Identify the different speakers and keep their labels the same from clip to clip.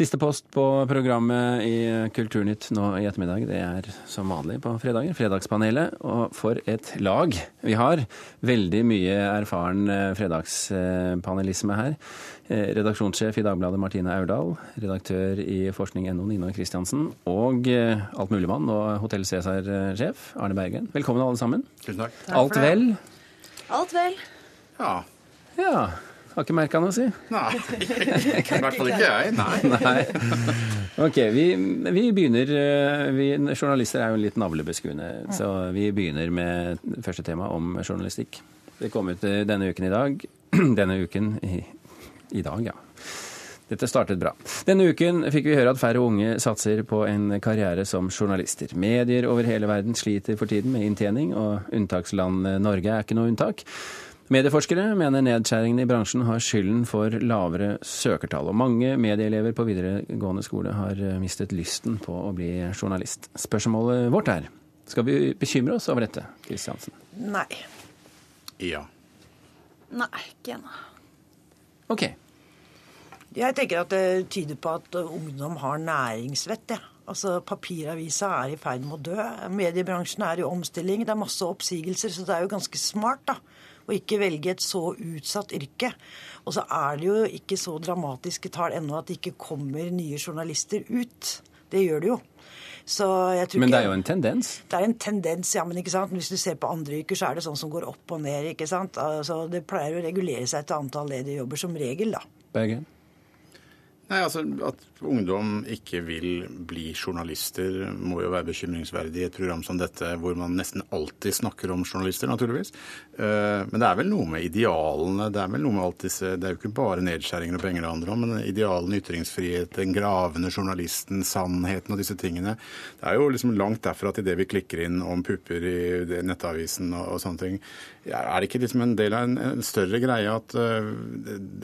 Speaker 1: Siste post på programmet i Kulturnytt nå i ettermiddag, det er som vanlig på fredager. Fredagspanelet. Og for et lag vi har. Veldig mye erfaren eh, fredagspanelisme her. Eh, redaksjonssjef i Dagbladet Martine Aurdal. Redaktør i forskning.no Nina Kristiansen. Og eh, altmuligmann og Hotell Cæsar-sjef Arne Bergen. Velkommen alle sammen.
Speaker 2: Tusen takk.
Speaker 1: Alt vel?
Speaker 3: Alt vel.
Speaker 2: Ja.
Speaker 1: Ja. Har ikke merka noe å si.
Speaker 2: Nei. I hvert fall ikke jeg. Nei.
Speaker 1: Nei. Ok, vi, vi begynner eh, vi, Journalister er jo litt navlebeskuende, så vi begynner med første tema om journalistikk. Det kom ut eh, denne uken i dag. Denne uken i, i dag, ja. Dette startet bra. Denne uken fikk vi høre at færre unge satser på en karriere som journalister. Medier over hele verden sliter for tiden med inntjening, og unntakslandet Norge er ikke noe unntak. Medieforskere mener nedskjæringene i bransjen har skylden for lavere søkertall. Og mange medieelever på videregående skole har eh, mistet lysten på å bli journalist. Spørsmålet vårt er skal vi bekymre oss over dette, Kristiansen?
Speaker 3: Nei.
Speaker 2: Ja.
Speaker 3: Nei, ikke ennå.
Speaker 1: Ok.
Speaker 4: Jeg tenker at det tyder på at ungdom har næringsvett. Ja. Altså, Papiravisa er i ferd med å dø. Mediebransjen er i omstilling. Det er masse oppsigelser, så det er jo ganske smart da, å ikke velge et så utsatt yrke. Og så er det jo ikke så dramatiske tall ennå at det ikke kommer nye journalister ut. Det gjør det jo. Så jeg
Speaker 1: Men det er jo en tendens.
Speaker 4: det er en tendens, ja, men ikke sant? Hvis du ser på andre yrker, så er det sånn som går opp og ned. ikke sant? Altså, Det pleier å regulere seg til antall ledige jobber som regel, da.
Speaker 1: Bergen?
Speaker 2: Nei, altså At ungdom ikke vil bli journalister, må jo være bekymringsverdig i et program som dette, hvor man nesten alltid snakker om journalister, naturligvis. Eh, Men det er vel noe med idealene. Det er vel noe med alt disse, det er jo ikke bare nedskjæringer og penger det handler om, men idealene, ytringsfrihet, den gravende journalisten, sannheten og disse tingene. Det er jo liksom langt derfra til det vi klikker inn om pupper i nettavisen og, og sånne ting. Er det ikke liksom en del av en, en større greie at uh,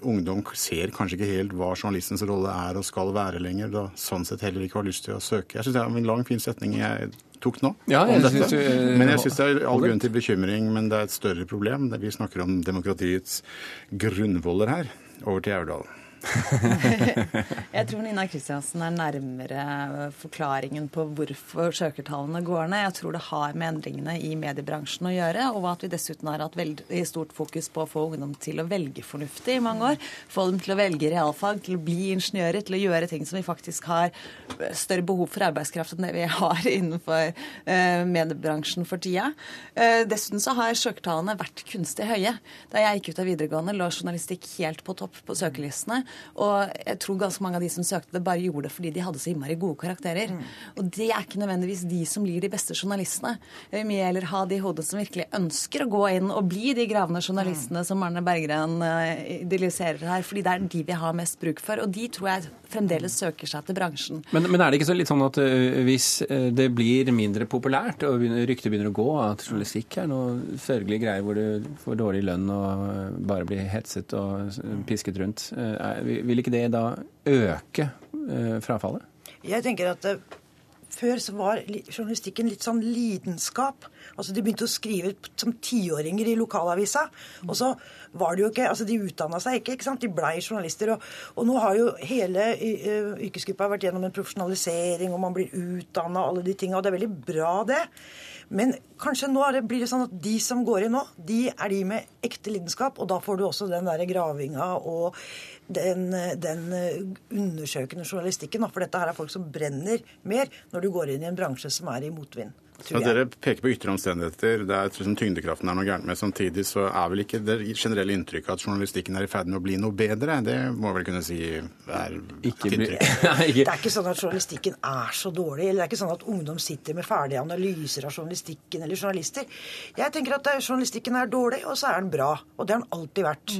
Speaker 2: ungdom ser kanskje ikke helt hva journalistens rolle er og skal være lenger, da sånn sett heller ikke har lyst til å søke? Jeg syns det er en lang, fin setning jeg tok nå.
Speaker 1: Ja,
Speaker 2: om
Speaker 1: jeg synes du, eh,
Speaker 2: men jeg syns det er all grunn til bekymring, men det er et større problem. Vi snakker om demokratiets grunnvoller her. Over til Aurdal.
Speaker 3: Jeg tror Nina Kristiansen er nærmere forklaringen på hvorfor søkertallene går ned. Jeg tror det har med endringene i mediebransjen å gjøre, og at vi dessuten har hatt veldig stort fokus på å få ungdom til å velge fornuftig i mange år. Få dem til å velge realfag, til å bli ingeniører, til å gjøre ting som vi faktisk har større behov for arbeidskraft enn det vi har innenfor eh, mediebransjen for tida. Eh, dessuten så har søkertallene vært kunstig høye. Da jeg gikk ut av videregående, lå journalistikk helt på topp på søkelistene. Og jeg tror ganske mange av de som søkte det, bare gjorde det fordi de hadde så innmari gode karakterer. Og det er ikke nødvendigvis de som blir de beste journalistene. Jeg vil mye heller ha de i hodet som virkelig ønsker å gå inn og bli de gravende journalistene som Arne Berggren idealiserer idylliserer her, fordi det er de vi har mest bruk for. Og de tror jeg fremdeles søker seg til bransjen.
Speaker 1: Men, men er det ikke så litt sånn at hvis det blir mindre populært, og ryktet begynner å gå, at journalistikk er noe sørgelig greier hvor du får dårlig lønn og bare blir hetset og pisket rundt, er- vil ikke det da øke frafallet?
Speaker 4: Jeg tenker at eh, før så var journalistikken litt sånn lidenskap. Altså De begynte å skrive som tiåringer i lokalavisa. Og så var det jo ikke Altså, de utdanna seg ikke, ikke sant. De blei journalister. Og, og nå har jo hele yrkesgruppa vært gjennom en profesjonalisering, og man blir utdanna og alle de tinga. Og det er veldig bra, det. Men kanskje nå blir det sånn at de som går inn nå, de er de med ekte lidenskap. Og da får du også den der gravinga og den, den undersøkende journalistikken. For dette her er folk som brenner mer når du går inn i en bransje som er i motvind.
Speaker 2: Ja, dere peker på ytre omstendigheter. Det er liksom Tyngdekraften er noe gærent med. Samtidig så er vel ikke det generelle inntrykket at journalistikken er i ferd med å bli noe bedre. Det må vel kunne si er
Speaker 1: Ikke
Speaker 2: et inntrykk.
Speaker 4: Det er ikke sånn at journalistikken er så dårlig. eller Det er ikke sånn at ungdom sitter med ferdige analyser av journalistikken eller journalister. Jeg tenker at journalistikken er dårlig, og så er den bra. Og det har den alltid vært.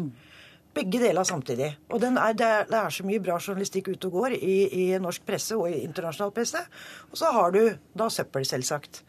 Speaker 4: Begge deler samtidig. Og er, det, er, det er så mye bra journalistikk ute og går i, i norsk presse og i internasjonal presse. Og så har du da søppel, selvsagt.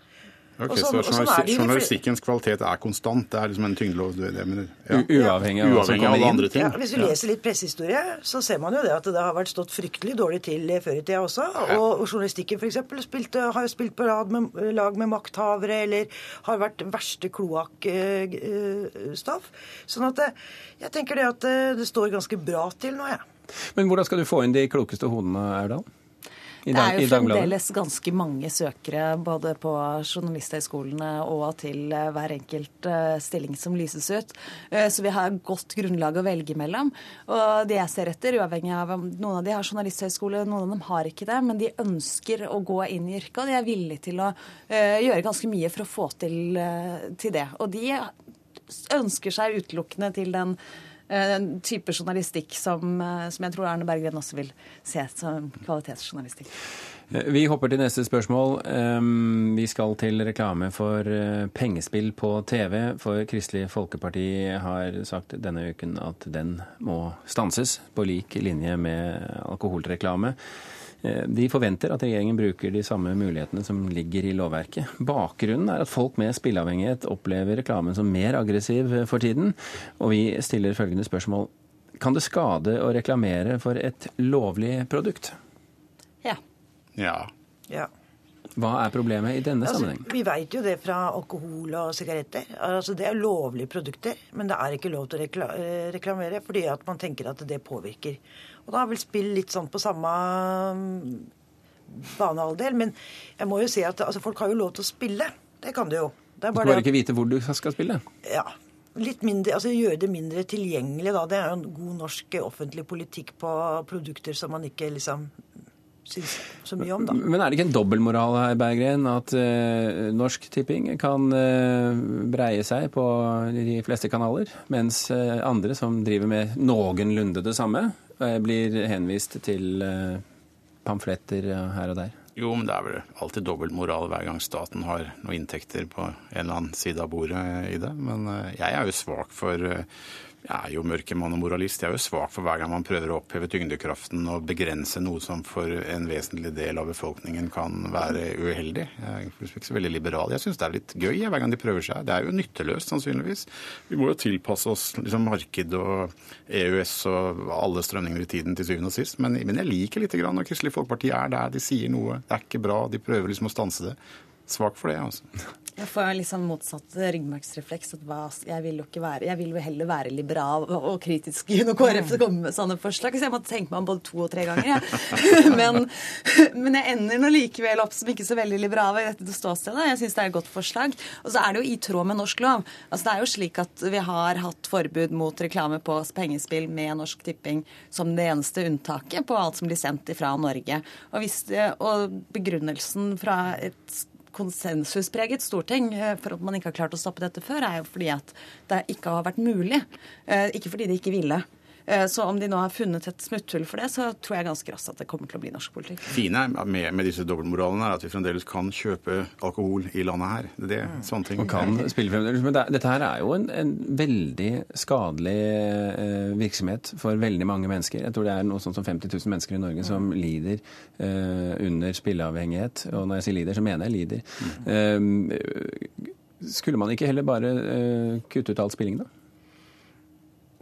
Speaker 2: Ok,
Speaker 4: Og sånn-
Speaker 2: så
Speaker 4: og sånn er de
Speaker 2: journalistikkens kvalitet er konstant? Det er liksom en tyngdelov? du- Det, men, ja.
Speaker 1: Uavhengig av
Speaker 2: Uavhengig av alle andre ting?
Speaker 4: Ja, hvis du leser litt pressehistorie, så ser man jo det at det har vært stått fryktelig dårlig til før i tida også. Og, og journalistikken f.eks. har jo spilt på rad med, lag med makthavere, eller har vært verste kloakkstoff. Sånn at det, jeg tenker det at det, det står ganske bra til nå, jeg.
Speaker 1: Men hvordan skal du få inn de klokeste hodene, Erdal?
Speaker 3: det er jo fremdeles ganske mange søkere både på journalisthøyskolene og til eh, hver enkelt eh, stilling som lyses ut. Eh, så vi har godt grunnlag å velge mellom. Og det jeg ser etter, uavhengig av om noen av de har journalisthøyskole, noen av dem har ikke det, men de ønsker å gå inn i yrket, og de er villige til å gjøre ganske mye for å få til, til det. Og de ønsker seg utelukkende til den en type journalistikk som, eh, som jeg tror Arne Berggren også vil se som kvalitetsjournalistikk.
Speaker 1: Eh, vi hopper til neste spørsmål. Vi skal til reklame for pengespill på TV. For Kristelig Folkeparti har sagt denne uken at den må stanses, på lik linje med alkoholreklame. Eh, de forventer at regjeringen bruker de samme mulighetene som ligger i lovverket. Bakgrunnen er at folk med spilleavhengighet opplever reklamen som mer aggressiv for tiden. Og vi stiller følgende spørsmål. Kan det skade å reklamere for et lovlig produkt?
Speaker 3: Ja.
Speaker 2: Ja.
Speaker 4: ja.
Speaker 1: Hva er problemet i denne
Speaker 4: altså,
Speaker 1: sammenheng?
Speaker 4: Vi vet jo det fra alkohol og sigaretter. Altså, det er lovlige produkter, men det er ikke lov til å rekla reklamere fordi at man tenker at det påvirker. Og da er vel spill litt sånn på samme mm, banehalvdel. Men jeg må jo si at altså, folk har jo lov til å spille. Det kan du jo.
Speaker 1: Det er bare du skal bare ikke vite hvor du skal spille?
Speaker 4: Ja. Litt mindre, altså Gjøre det mindre tilgjengelig. da. Det er jo en god norsk offentlig politikk på produkter som man ikke liksom syns så mye om, da.
Speaker 1: Men er det ikke en dobbeltmoral her, Berggren, at uh, Norsk Tipping kan uh, breie seg på de fleste kanaler, mens uh, andre som driver med noenlunde det samme, blir henvist til pamfletter her og der?
Speaker 2: Jo, men det er vel alltid dobbeltmoral hver gang staten har noen inntekter på en eller annen side av bordet i det. Men jeg er jo svak for jeg er jo mørkemann og moralist. Jeg er jo svak for hver gang man prøver å oppheve tyngdekraften og begrense noe som for en vesentlig del av befolkningen kan være uheldig. Jeg er ikke så veldig liberal. Jeg syns det er litt gøy hver gang de prøver seg. Det er jo nytteløst, sannsynligvis. Vi må jo tilpasse oss liksom, marked og EØS og alle strømninger i tiden til syvende og sist. Men, men jeg liker litt grann når Kristelig Folkeparti er der. De sier noe. Det er ikke bra. De prøver liksom å stanse det. Svak for det, altså.
Speaker 3: Jeg får liksom motsatt ryggmargsrefleks. jeg vil jo ikke være, jeg vil jo heller være liberal og kritisk når KrF kommer med sånne forslag. Så jeg måtte tenke meg om både to og tre ganger. Ja. Men, men, jeg ender nå likevel opp som ikke så veldig liberal i dette ståstedet. Jeg syns det er et godt forslag. Og så er det jo i tråd med norsk lov. Altså Det er jo slik at vi har hatt forbud mot reklame på pengespill med Norsk Tipping som det eneste unntaket på alt som blir sendt ifra Norge. Og, hvis, og begrunnelsen fra et konsensuspreget storting eh, for at man ikke har klart å stoppe dette før, er jo fordi at det ikke har vært mulig. Eh, ikke fordi de ikke ville. Eh, så om de nå har funnet et smutthull for det, så tror jeg ganske raskt at det kommer til å bli norsk politikk.
Speaker 2: Fine med, med disse dobbeltmoralene er at vi fremdeles kan kjøpe alkohol i landet her. Det, er sånne ting.
Speaker 1: Og kan spille fremdeles. Men det, dette her er jo en, en veldig skadelig eh, virksomhet for veldig mange mennesker. Jeg tror det er noe sånt som 50 000 mennesker i Norge som lider eh, under spilleavhengighet. Og når jeg sier lider, så mener jeg lider. Mm. Eh, skulle man ikke heller bare eh, kutte ut all spilling, da?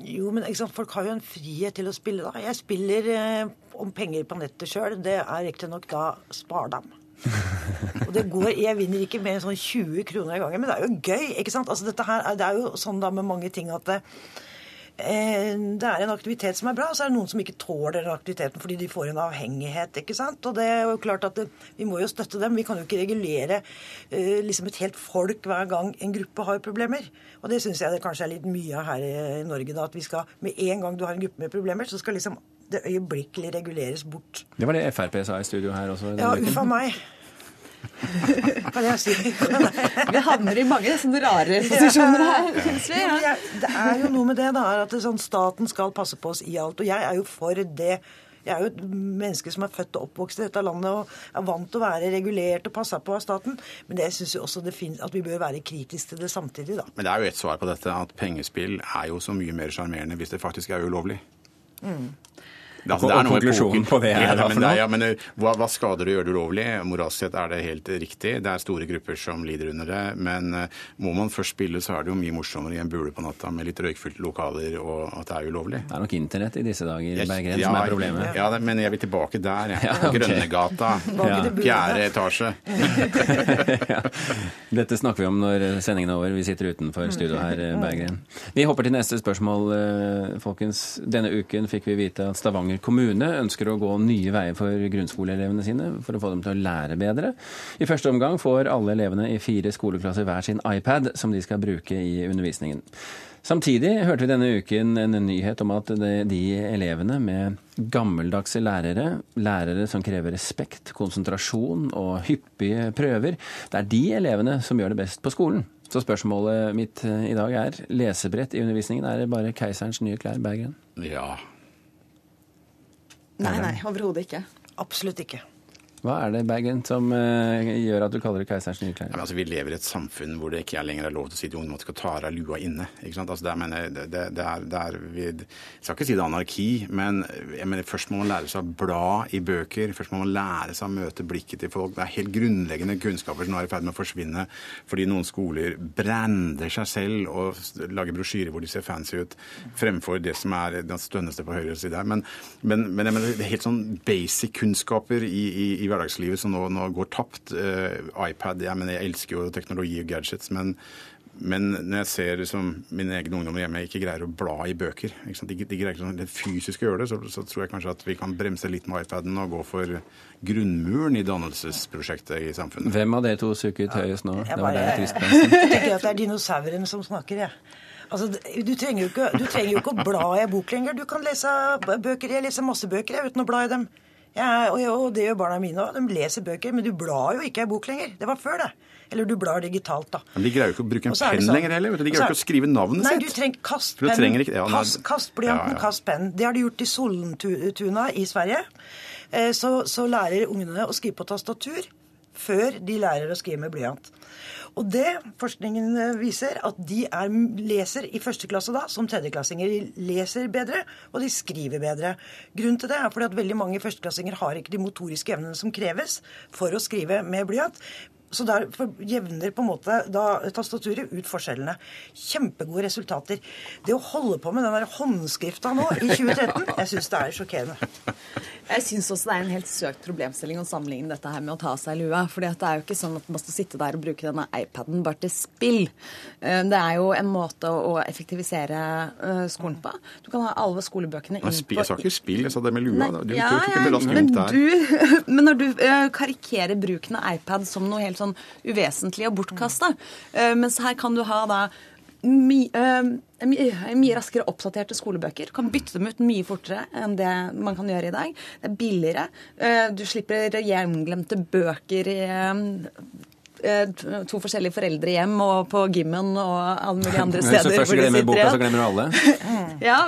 Speaker 4: Jo, men folk har jo en frihet til å spille, da. Jeg spiller eh, om penger på nettet sjøl. Det er riktignok da spardam. og det går, Jeg vinner ikke mer enn sånn 20 kroner i gangen, men det er jo gøy. ikke sant? Altså, dette her, Det er jo sånn da med mange ting at det, eh, det er en aktivitet som er bra, og så er det noen som ikke tåler den aktiviteten fordi de får en avhengighet. ikke sant? Og det er jo klart at det, Vi må jo støtte dem. Vi kan jo ikke regulere uh, liksom et helt folk hver gang en gruppe har problemer. Og det syns jeg det kanskje er litt mye av her i Norge. da, At vi skal, med en gang du har en gruppe med problemer, så skal liksom det øyeblikkelig reguleres bort.
Speaker 1: Det var det Frp sa i studio her også?
Speaker 4: Ja, uff a meg. kan jeg si.
Speaker 3: vi havner i mange sånne rare posisjoner her, syns vi.
Speaker 4: Ja. Det er jo noe med det, da, at det sånn, staten skal passe på oss i alt. Og jeg er jo for det. Jeg er jo et menneske som er født og oppvokst i dette landet og er vant til å være regulert og passa på av staten. Men det syns jeg også det finnes, at vi bør være kritiske til det samtidig, da.
Speaker 2: Men det er jo et svar på dette at pengespill er jo så mye mer sjarmerende hvis det faktisk er ulovlig. Mm.
Speaker 1: Altså, det er noe konklusjonen på det
Speaker 2: her, ja, men, det er, ja, men eh, hva, hva, skader å gjøre det ulovlig? Moralsk sett er det helt riktig. Det er store grupper som lider under det. Men uh, må man først spille, så er det jo mye morsommere i en bule på natta med litt røykfylte lokaler, og at det er ulovlig.
Speaker 1: Det er nok internett i disse dager, yes, Berggren, ja, som er problemet.
Speaker 2: Ja, det, men jeg vil tilbake der. Ja. Okay. Grønnegata. Fjerde etasje.
Speaker 1: Dette snakker vi om når sendingen er over. Vi sitter utenfor studio her, Berggren. Vi hopper til neste spørsmål, folkens. Denne uken fikk vi vite at Stavanger Stavanger kommune ønsker å gå nye veier for grunnskoleelevene sine for å få dem til å lære bedre. I første omgang får alle elevene i fire skoleklasser hver sin iPad som de skal bruke i undervisningen. Samtidig hørte vi denne uken en nyhet om at de elevene med gammeldagse lærere, lærere som krever respekt, konsentrasjon og hyppige prøver, det er de elevene som gjør det best på skolen. Så spørsmålet mitt i dag er lesebrett i undervisningen. Er det bare keiserens nye klær, Berggren?
Speaker 2: Ja.
Speaker 3: Nei, nei, overhodet ikke.
Speaker 4: Absolutt ikke.
Speaker 1: Hva er det, Bergen, som uh, gjør at du kaller det keiserens nye klær?
Speaker 2: Ja, altså, vi lever i et samfunn hvor det ikke er lenger er lov til å si til ungdom at de skal ta av lua inne. Altså, det, er, mener, det, det, er, det er vi, Jeg skal ikke si det er anarki, men mener, først må man lære seg å bla i bøker. Først må man lære seg å møte blikket til folk. Det er helt grunnleggende kunnskaper som nå er i ferd med å forsvinne fordi noen skoler brander seg selv og lager brosjyrer hvor de ser fancy ut, fremfor det som er det stønneste på høyre side. Men, men, men mener, er helt sånn basic kunnskaper i, i, i hverdagslivet som nå, nå går tapt. Uh, iPad jeg, mener, jeg elsker jo teknologi og gadgets, men, men når jeg ser liksom, mine egne ungdommer hjemme ikke greier å bla i bøker, de, de, greier ikke sånn, det fysisk å gjøre det, så, så, tror jeg kanskje at vi kan bremse litt med iPaden og gå for grunnmuren i dannelsesprosjektet i samfunnet.
Speaker 1: Hvem av dere to sukket høyest nå?
Speaker 4: Jeg, bare, jeg, jeg tenker at det er dinosauren som snakker, jeg. Ja. Altså, du, trenger ikke, du, trenger jo ikke, å bla i en bok lenger. Du kan lese bøker. Jeg leser masse bøker jeg, uten å bla i dem. Ja, og, og, det gjør barna mine òg. De leser bøker, men du blar jo ikke ei bok lenger. Det var før, det. Eller du blar digitalt, da.
Speaker 2: Men de greier jo ikke å bruke en penn sånn, lenger heller. De greier jo ikke å skrive navnet
Speaker 4: nei,
Speaker 2: sitt.
Speaker 4: Nei, du trenger kast pennen. Ja, kast, kast blyanten, ja, ja. kast pennen. Det har de gjort i Sollentuna i Sverige. Eh, så, så lærer ungene å skrive på tastatur før de lærer å skrive med blyant. Og det forskningen eh, viser, at de er, leser i første klasse da, som tredjeklassinger. De leser bedre, og de skriver bedre. Grunnen til det er fordi at veldig mange førsteklassinger har ikke de motoriske evnene som kreves for å skrive med blyant. Så da jevner på en måte da tastaturet ut forskjellene. Kjempegode resultater. Det å holde på med den der håndskrifta nå i 2013, jeg syns det er sjokkerende.
Speaker 3: Jeg syns også det er en helt søkt problemstilling å sammenligne dette her med å ta seg lua. For det er jo ikke sånn at man skal sitte der og bruke denne iPaden bare til spill. Eh, det er jo en måte å effektivisere eh, skolen på. Du kan ha alle skolebøkene inn på
Speaker 2: Jeg sa ikke spill, jeg sa det med lua.
Speaker 3: Nei, du, ja, du, ja, men, du, men når du uh, karikerer bruken av iPad som noe helt sånn uvesentlig og bortkasta, uh, mens her kan du ha da mye, uh, mye raskere oppdaterte skolebøker. Kan bytte dem ut mye fortere enn det man kan gjøre i dag. Det er billigere. Uh, du slipper gjenglemte bøker i Eh, to forskjellige foreldre hjem og på gymmen og alle mulige andre steder.
Speaker 1: Så først glemmer boka, så glemmer du alle?
Speaker 3: ja,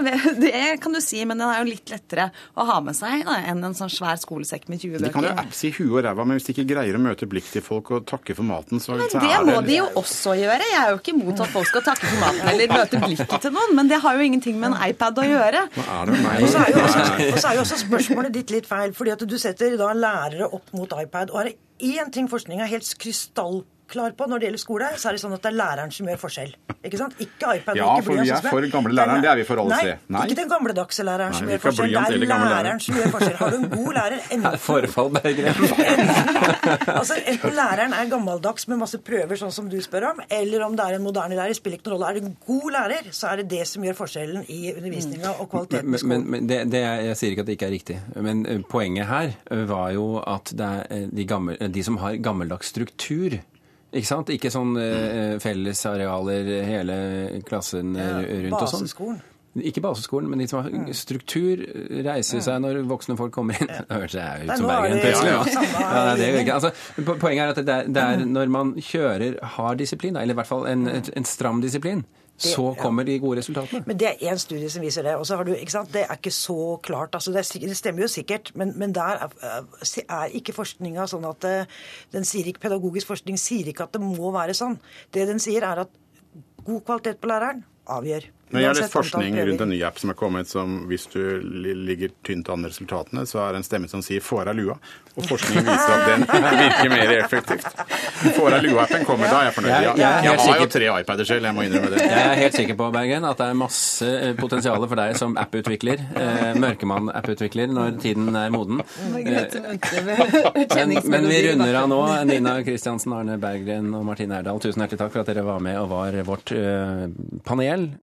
Speaker 3: det kan du si, men den er jo litt lettere å ha med seg da, enn en sånn svær skolesekk med 20 bøker.
Speaker 2: De kan jo appse i huet og ræva, men hvis de ikke greier å møte blikk til folk og takke for maten, så,
Speaker 3: men så det må de jo også gjøre. Jeg er jo ikke imot at folk skal takke for maten eller møte blikket til noen, men det har jo ingenting med en iPad å gjøre.
Speaker 4: Hva er Og så er jo også, er jo også spørsmålet ditt litt feil, fordi at du setter da lærere opp mot iPad. og er det én ting forskning er helt krystall klar på når det gjelder skole, så er det sånn at det er læreren som gjør forskjell. Ikke sant? Ikke iPad,
Speaker 2: ja,
Speaker 4: ikke
Speaker 2: for vi er for gamle læreren. Det er vi for alle
Speaker 4: se. Nei, ikke den gamledagse læreren Nei, som gjør forskjell. Det er læreren som gjør forskjell. Har du en god lærer enten,
Speaker 1: Forfall, Berggren.
Speaker 4: altså, enten læreren er gammeldags med masse prøver, sånn som du spør om, eller om det er en moderne lærer, spiller ikke noen rolle. Er det en god lærer, så er det det som gjør forskjellen i undervisninga og kvaliteten i skolen.
Speaker 1: Men, men det, det er, jeg sier ikke at det ikke er riktig. Men eh, poenget her eh, var jo at det er eh, de, gammel, de som har gammeldags struktur ikke sant? Ikke sånn eh, fellesarealer hele klassen ja, rundt og sånn.
Speaker 4: Baseskolen.
Speaker 1: Ikke baseskolen, men de som har mm. struktur, reiser seg når voksne folk kommer inn. Det høres ut som Bergen plutselig. Ja. Ja, altså, poenget er at det er, det er, når man kjører hard disiplin, eller i hvert fall en, en stram disiplin, det, så kommer de gode resultatene.
Speaker 4: Men Det er én studie som viser det. og så har du, ikke sant, Det er ikke så klart. altså Det, det stemmer jo sikkert, men, men der er, er, ikke forskninga sånn at eh, den sier ikke, Pedagogisk forskning sier ikke at det må være sånn. Det den sier, er at god kvalitet på læreren avgjør.
Speaker 2: Men jeg har lest forskning rundt en ny app som er kommet, som hvis du ligger tynt an resultatene, så er det en stemme som sier 'får av lua'. Og forskningen viser at den virker mer effektivt. 'Får av lua-appen kommer da, jeg er fornøyd. Jeg, jeg, jeg har jo tre iPader selv, jeg må innrømme det.
Speaker 1: Jeg er helt sikker på, Bergen, at det er masse eh, potensial for deg som apputvikler, eh, mørkemann-app-utvikler, når tiden er moden. Men, men vi runder av nå. Nina Kristiansen, Arne Berggren og Martine Erdal, tusen hjertelig takk for at dere var med og var vårt eh, panel.